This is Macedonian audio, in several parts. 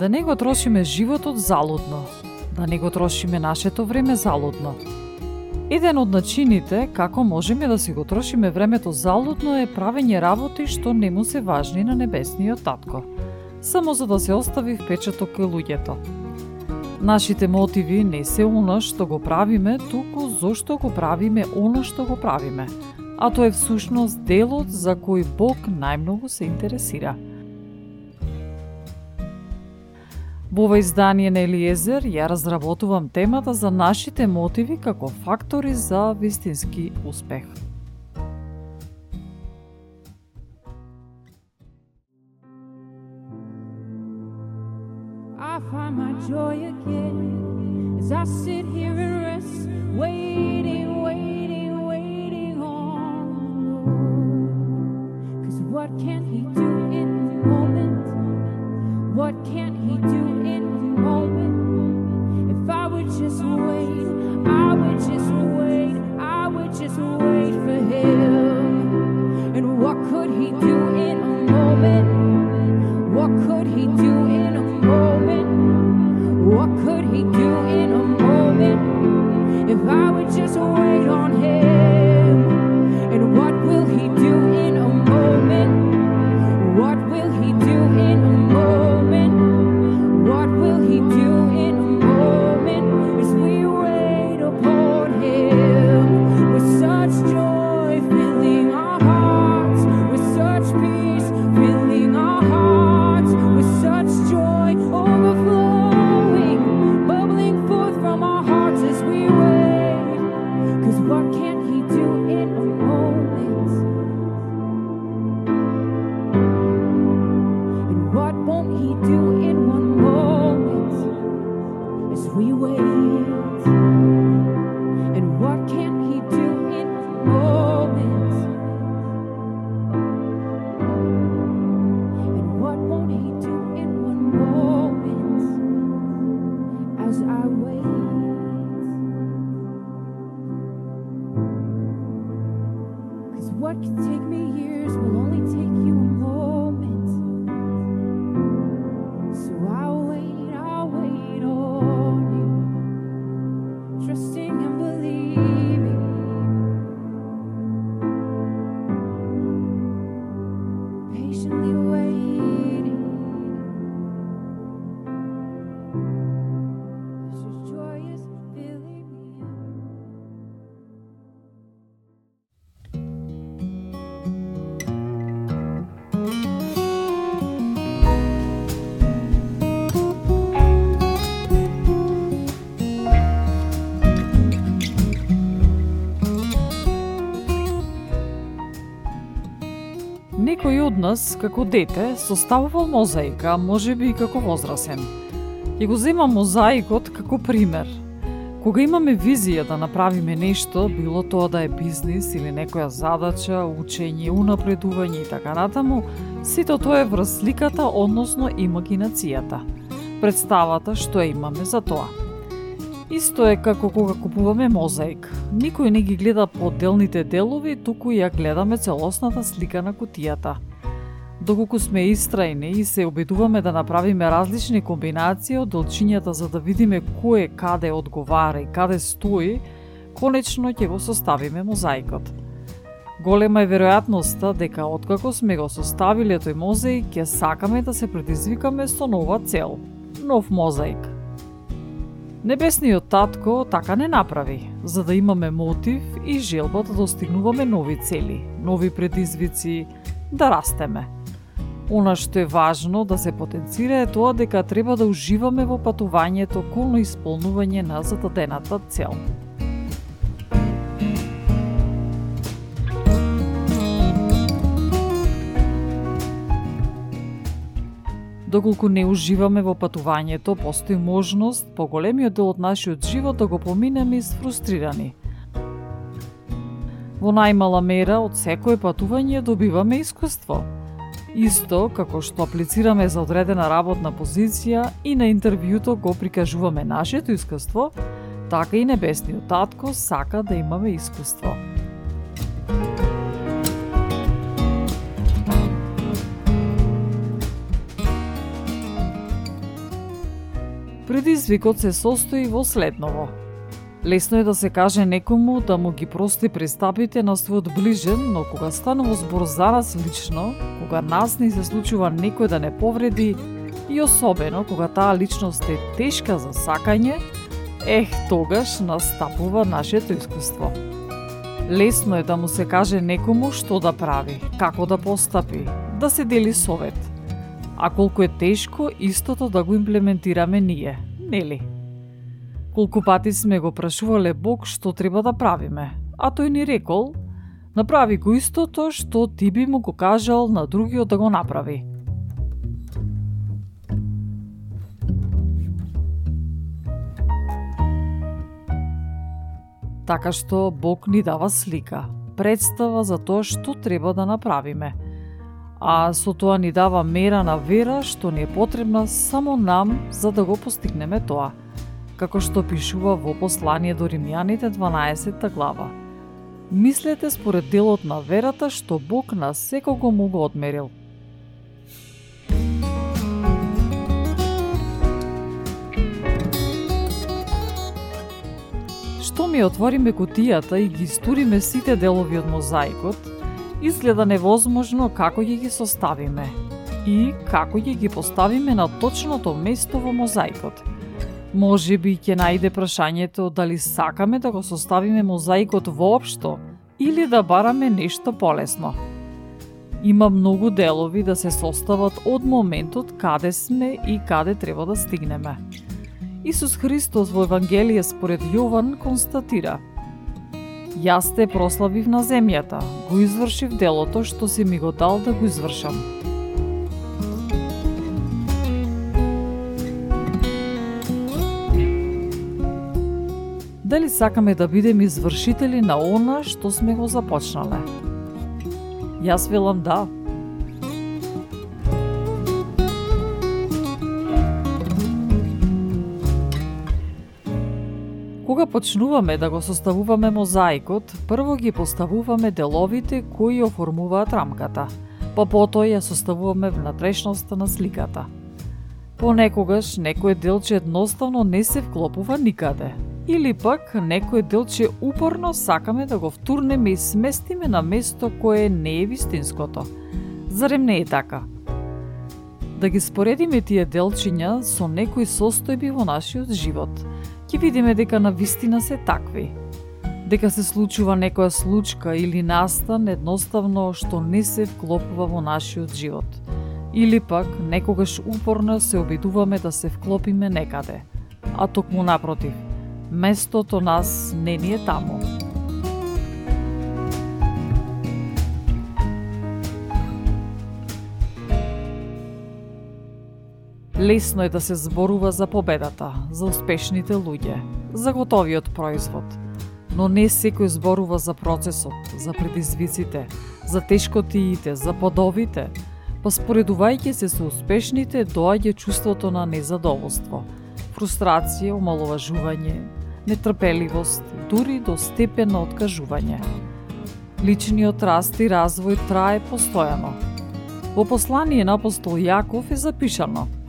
Да не го трошиме животот залудно, да не го трошиме нашето време залудно. Еден од начините како можеме да си го трошиме времето залудно е правење работи што не му се важни на небесниот татко, само за да се остави впечаток кај луѓето. Нашите мотиви не се оно што го правиме, туку зошто го правиме оно што го правиме, а тоа е всушност делот за кој Бог најмногу се интересира – Во ова издание на Елиезер ја разработувам темата за нашите мотиви како фактори за вистински успех. I find my joy again as I sit here and rest, waiting, waiting, waiting on the Lord. Cause what can He do do Patiently Некој како дете, составувал мозаика, може би и како возрасен. Ја го земам мозаикот како пример. Кога имаме визија да направиме нешто, било тоа да е бизнис или некоја задача, учење, унапредување и така натаму, сето тоа е врз сликата, односно имагинацијата. Представата што ја имаме за тоа. Исто е како кога купуваме мозаик. Никој не ги гледа поделните делови, туку ја гледаме целосната слика на кутијата. Доколку сме истрајни и се обидуваме да направиме различни комбинации од долчињата за да видиме кое каде одговара и каде стои, конечно ќе го составиме мозаикот. Голема е веројатноста дека откако сме го составиле тој мозаик, ќе сакаме да се предизвикаме со нова цел, нов мозаик. Небесниот татко така не направи, за да имаме мотив и желба да достигнуваме нови цели, нови предизвици, да растеме. Она што е важно да се потенцира е тоа дека треба да уживаме во патувањето колно исполнување на зададената цел. Доколку не уживаме во патувањето, постои можност поголемиот дел од нашиот живот да го поминеме изфрустрирани. Во најмала мера од секое патување добиваме искуство – Исто како што аплицираме за одредена работна позиција и на интервјуто го прикажуваме нашето искуство, така и небесниот татко сака да имаме искуство. Предизвикот се состои во следново. Лесно е да се каже некому да му ги прости престапите на својот ближен, но кога станува збор за нас лично, кога нас не се случува некој да не повреди, и особено кога таа личност е тешка за сакање, ех, тогаш настапува нашето искуство. Лесно е да му се каже некому што да прави, како да постапи, да се дели совет – а колку е тешко истото да го имплементираме ние, нели? Колку пати сме го прашувале Бог што треба да правиме, а тој ни рекол, направи го истото што ти би му го кажал на другиот да го направи. Така што Бог ни дава слика, представа за тоа што треба да направиме – а со тоа ни дава мера на вера што ни е потребна само нам за да го постигнеме тоа, како што пишува во послание до Римјаните 12 глава. Мислете според делот на верата што Бог на секого му го одмерил. Што ми отвориме кутијата и ги стуриме сите делови од мозаикот, изгледа невозможно како ќе ги составиме и како ќе ги поставиме на точното место во мозаикот. Може би ќе најде прашањето дали сакаме да го составиме мозаикот воопшто или да бараме нешто полесно. Има многу делови да се состават од моментот каде сме и каде треба да стигнеме. Исус Христос во Евангелие според Јован констатира – Јас те прославив на земјата, го извршив делото што си ми го дал да го извршам. Дали сакаме да бидеме извршители на она што сме го започнале? Јас велам да. Кога почнуваме да го составуваме мозаикот, прво ги поставуваме деловите кои оформуваат рамката, па потоа ја составуваме внатрешноста на сликата. Понекогаш некој делче едноставно не се вклопува никаде, или пак некој делче упорно сакаме да го втурнеме и сместиме на место кое не е вистинското. Зарем не е така? Да ги споредиме тие делчиња со некои состојби во нашиот живот – ќе видиме дека на вистина се такви. Дека се случува некоја случка или настан едноставно што не се вклопува во нашиот живот. Или пак некогаш упорно се обидуваме да се вклопиме некаде. А токму напротив, местото нас не ни е таму. Лесно е да се зборува за победата, за успешните луѓе, за готовиот производ. Но не секој зборува за процесот, за предизвиците, за тешкотиите, за подовите, па споредувајќи се со успешните, доаѓа чувството на незадоволство, фрустрација, омаловажување, нетрпеливост, дури до степен на откажување. Личниот раст и развој трае постојано. Во послание на апостол Јаков е запишано –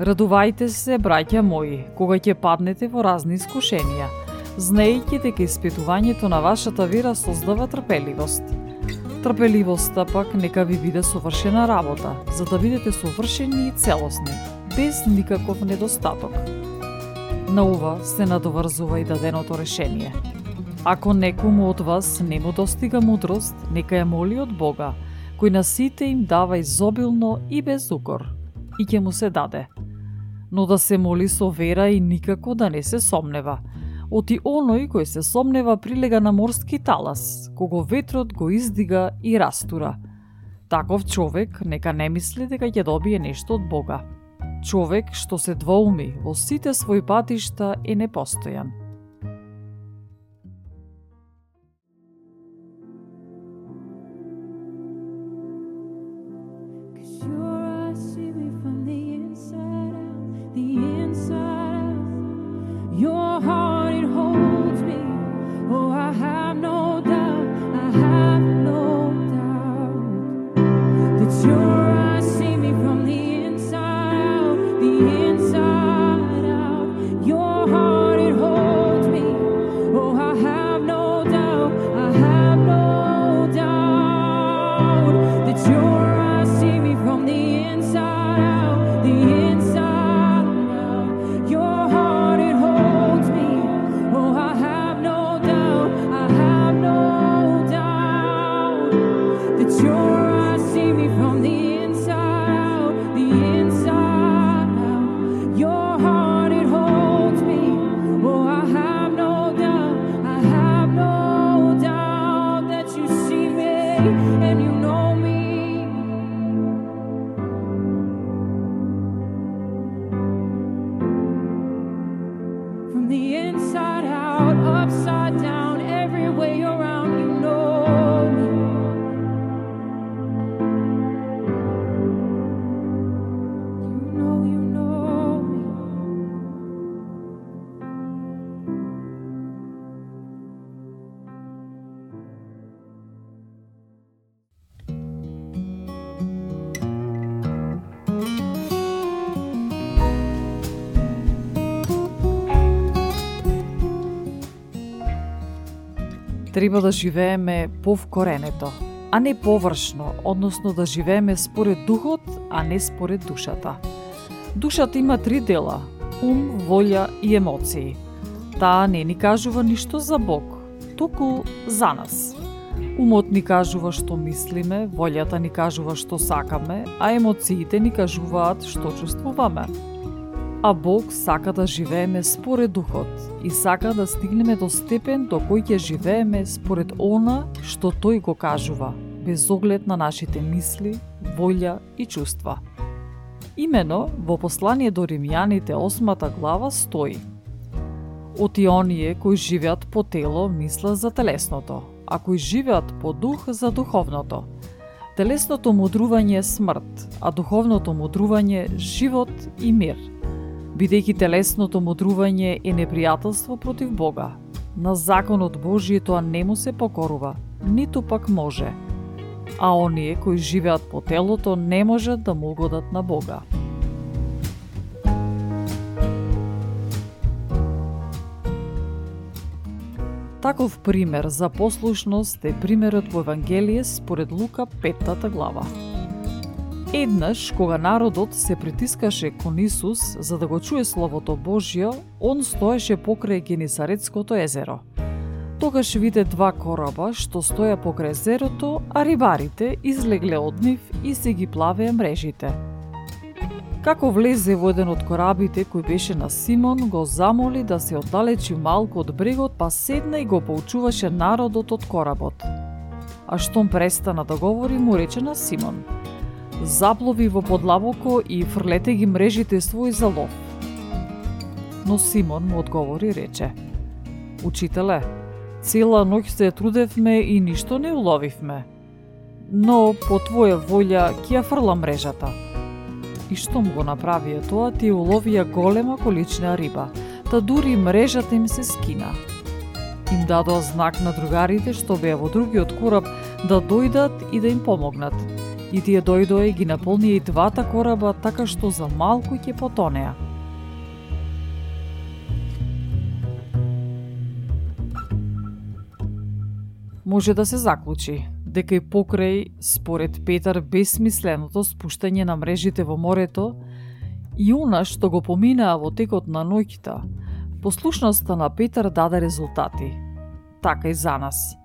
Радувајте се, браќа мои, кога ќе паднете во разни искушенија, знаејќи дека испитувањето на вашата вера создава трпеливост. Трпеливоста пак нека ви биде совршена работа, за да бидете совршени и целосни, без никаков недостаток. На ова се надоврзува и даденото решение. Ако некому од вас не му достига мудрост, нека ја моли од Бога, кој на сите им дава изобилно и без укор, и ќе му се даде – но да се моли со вера и никако да не се сомнева. Оти оној кој се сомнева прилега на морски талас, кого ветрот го издига и растура. Таков човек нека не мисли дека ќе добие нешто од Бога. Човек што се двоуми во сите своји патишта е непостојан. Треба да живееме повкоренето, а не површно, односно да живееме според духот, а не според душата. Душата има три дела – ум, волја и емоции. Таа не ни кажува ништо за Бог, туку за нас. Умот ни кажува што мислиме, волјата ни кажува што сакаме, а емоциите ни кажуваат што чувствуваме. А Бог сака да живееме според духот и сака да стигнеме до степен до кој ќе живееме според она што тој го кажува, без оглед на нашите мисли, волја и чувства. Имено во послание до римјаните 8 глава стои Оти оние кои живеат по тело мислат за телесното, а кои живеат по дух за духовното. Телесното мудрување е смрт, а духовното мудрување живот и мир – бидејќи телесното мудрување е непријателство против Бога. На законот Божие тоа не му се покорува, ниту пак може. А оние кои живеат по телото не можат да му угодат на Бога. Таков пример за послушност е примерот во Евангелие според Лука 5 глава. Еднаш, кога народот се притискаше кон Исус за да го чуе Словото Божјо, он стоеше покрај Генисаретското езеро. Тогаш виде два кораба што стоја покрај езерото, а рибарите излегле од нив и се ги плавеа мрежите. Како влезе во еден од корабите кој беше на Симон, го замоли да се оддалечи малку од брегот, па седна и го поучуваше народот од коработ. А штом престана да говори, му рече на Симон – заплови во подлабоко и фрлете ги мрежите свој за лов. Но Симон му одговори рече, Учителе, цела ноќ се трудевме и ништо не уловивме. Но по твоја волја ќе ја фрла мрежата. И штом го направија тоа, ти уловија голема количина риба, та дури мрежата им се скина. Им дадоа знак на другарите што беа во другиот кораб да дојдат и да им помогнат – и тие дојдоа и ги наполнија и двата кораба така што за малку ќе потонеа. Може да се заклучи дека и покрај, според Петар, бесмисленото спуштање на мрежите во морето и она што го поминаа во текот на ноќта, послушноста на Петар даде резултати. Така и за нас.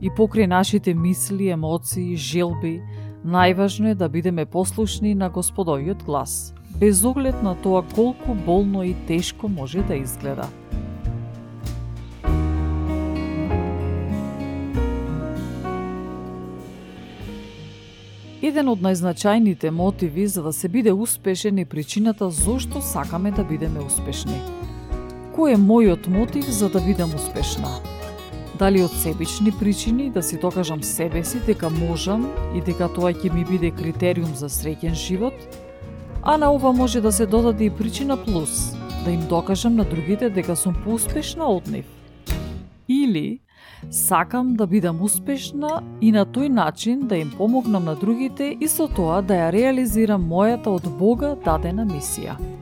И покрај нашите мисли, емоции, желби, Најважно е да бидеме послушни на Господовиот глас, без оглед на тоа колку болно и тешко може да изгледа. Еден од најзначајните мотиви за да се биде успешен е причината зошто сакаме да бидеме успешни. Кој е мојот мотив за да бидам успешна? Дали од себични причини да си докажам себе си дека можам и дека тоа ќе ми биде критериум за среќен живот? А на ова може да се додаде и причина плюс, да им докажам на другите дека сум поуспешна од нив. Или Сакам да бидам успешна и на тој начин да им помогнам на другите и со тоа да ја реализирам мојата од Бога дадена мисија.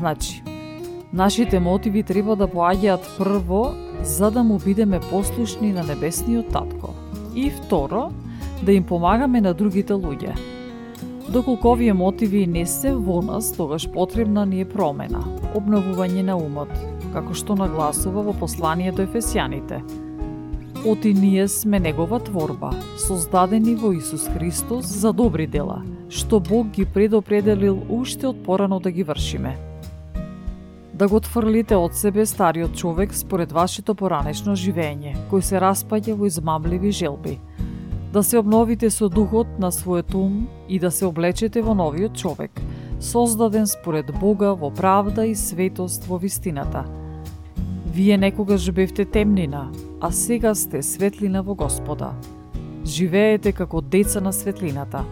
Значи, нашите мотиви треба да поаѓаат прво за да му бидеме послушни на небесниот татко и второ да им помагаме на другите луѓе Доколку овие мотиви не се во нас, тогаш потребна ни е промена, обновување на умот, како што нагласува во посланието Ефесијаните. Оти ние сме негова творба, создадени во Исус Христос за добри дела, што Бог ги предопределил уште од порано да ги вршиме. Да го отфрлите од себе стариот човек според вашето поранешно живење, кој се распаѓа во измамливи желби – да се обновите со духот на својот ум и да се облечете во новиот човек, создаден според Бога во правда и светост во вистината. Вие некогаш бевте темнина, а сега сте светлина во Господа. Живеете како деца на светлината.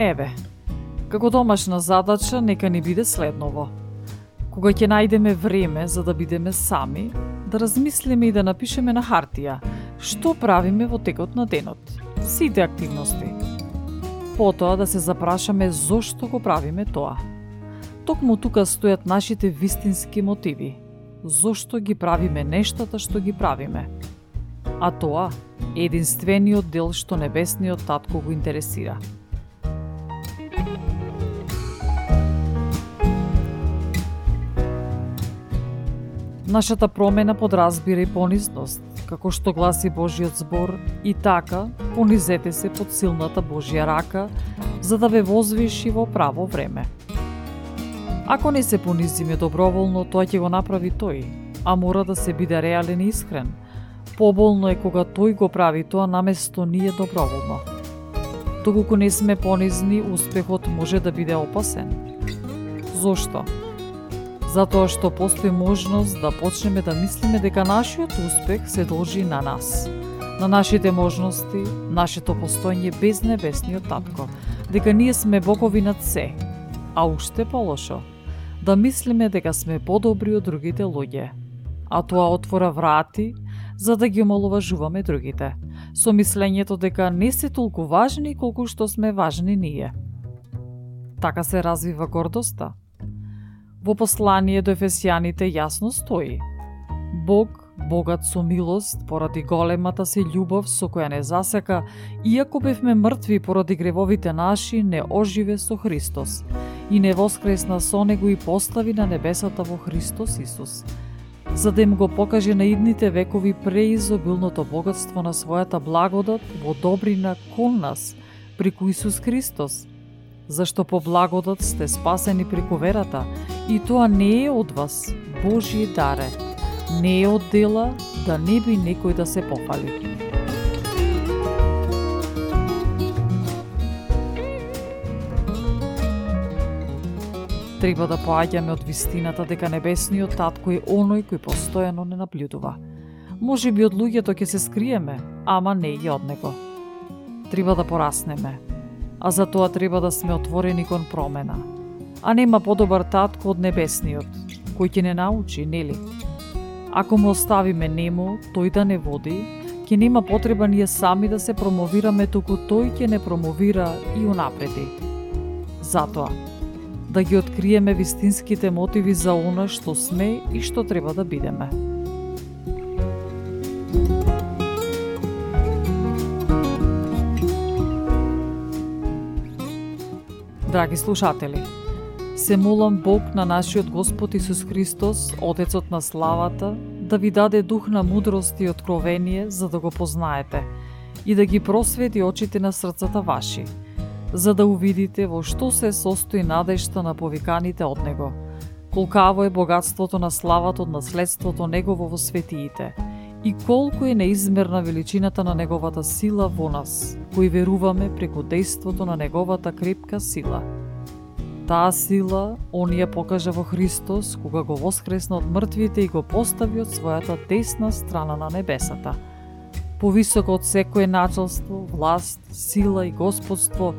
Еве, како домашна задача нека ни биде следново – кога ќе најдеме време за да бидеме сами, да размислиме и да напишеме на хартија што правиме во текот на денот, сите активности. Потоа да се запрашаме зошто го правиме тоа. Токму тука стојат нашите вистински мотиви. Зошто ги правиме нештата што ги правиме? А тоа е единствениот дел што небесниот татко го интересира. Нашата промена подразбира и понизност, како што гласи Божиот збор, и така понизете се под силната Божја рака, за да ве возвиши во право време. Ако не се понизиме доброволно, тоа ќе го направи тој, а мора да се биде реален и искрен. Поболно е кога тој го прави тоа наместо ние доброволно. Доколку не сме понизни, успехот може да биде опасен. Зошто? Затоа што постои можност да почнеме да мислиме дека нашиот успех се должи на нас, на нашите можности, нашето постоење без небесниот татко, дека ние сме богови над се, а уште полошо, да мислиме дека сме подобри од другите луѓе, а тоа отвора врати за да ги омаловажуваме другите, со мислењето дека не се толку важни колку што сме важни ние. Така се развива гордоста, Во послание до Ефесијаните јасно стои. Бог, богат со милост, поради големата си љубов со која не засека, иако бевме мртви поради гревовите наши, не оживе со Христос и не воскресна со Него и постави на небесата во Христос Исус, за да им го покаже на идните векови преизобилното богатство на својата благодат во добрина кон нас, преку Исус Христос, зашто по благодат сте спасени преку верата, и тоа не е од вас, Божие даре, не е од дела, да не би некој да се попали. Треба да поаѓаме од вистината дека небесниот татко е оној кој постојано не наблюдува. Може би од луѓето ќе се скриеме, ама не и од него. Треба да пораснеме, а за тоа треба да сме отворени кон промена. А нема подобар татко од небесниот, кој ќе не научи, нели? Ако му оставиме нему, тој да не води, ќе нема потреба ние сами да се промовираме, туку тој ќе не промовира и унапреди. Затоа, да ги откриеме вистинските мотиви за она што сме и што треба да бидеме. Драги слушатели, се молам Бог на нашиот Господ Исус Христос, Отецот на славата, да ви даде дух на мудрост и откровение за да го познаете и да ги просвети очите на срцата ваши, за да увидите во што се состои надежта на повиканите од Него. Колкаво е богатството на славата од наследството Негово во светиите и колку е неизмерна величината на Неговата сила во нас, кои веруваме преку дејството на Неговата крепка сила. Таа сила, Он ја покажа во Христос, кога го воскресна од мртвите и го постави од својата десна страна на небесата. Повисоко од секое началство, власт, сила и господство,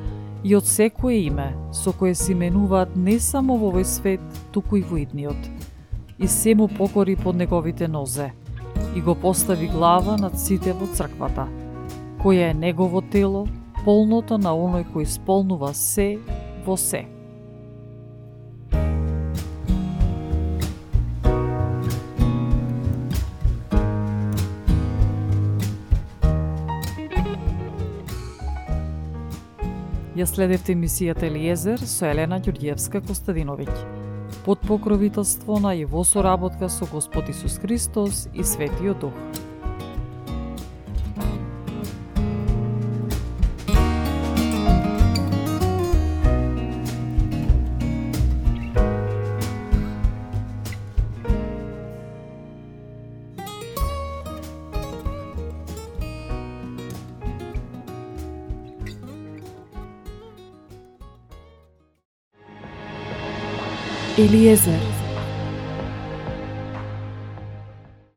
и од секое име со кое се именуваат не само во овој свет, туку и во идниот. И се му покори под неговите нозе и го постави глава над сите во црквата, која е негово тело, полното на оној кој исполнува се во се. Ја следевте емисијата Елиезер со Елена Ѓурѓевска Костадиновиќ. Под покровителство на и во соработка со Господ Исус Христос и Светиот Дух. Eliezer